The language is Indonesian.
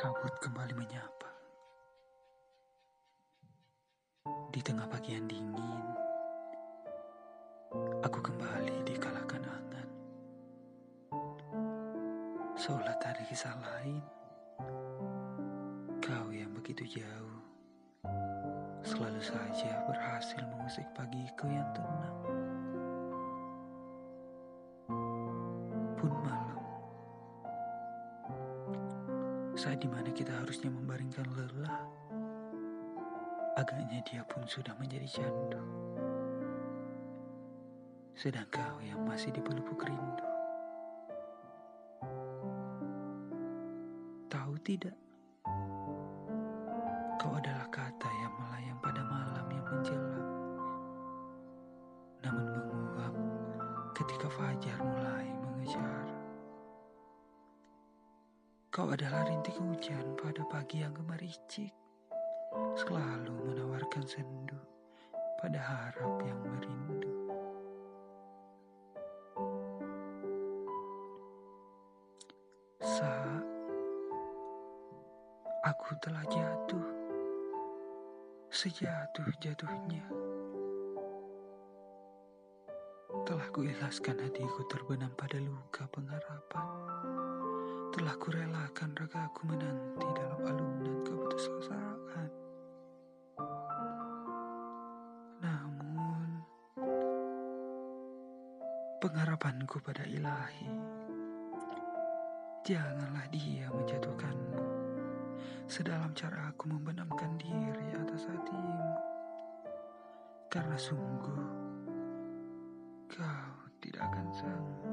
Kabut kembali menyapa. Di tengah pagi yang dingin, aku kembali dikalahkan angan. Seolah tak ada kisah lain, kau yang begitu jauh, selalu saja berhasil mengusik pagiku yang tenang. Pun malam, saat di mana kita harusnya membaringkan lelah, agaknya dia pun sudah menjadi candu. Sedang kau yang masih dipelupuk rindu. Tahu tidak? Kau adalah kata yang melayang pada malam yang menjelang. Namun menguap ketika fajar mulai Kau adalah rintik hujan pada pagi yang gemericik. Selalu menawarkan sendu pada harap yang merindu. Saat aku telah jatuh, sejatuh-jatuhnya. Telah kuikhlaskan hatiku terbenam pada luka pengharapan. Telah kurelakan ragaku menanti dalam alunan keputusasaan. Namun, pengharapanku pada ilahi, janganlah dia menjatuhkanmu sedalam cara aku membenamkan diri atas hatimu. Karena sungguh, kau tidak akan sanggup.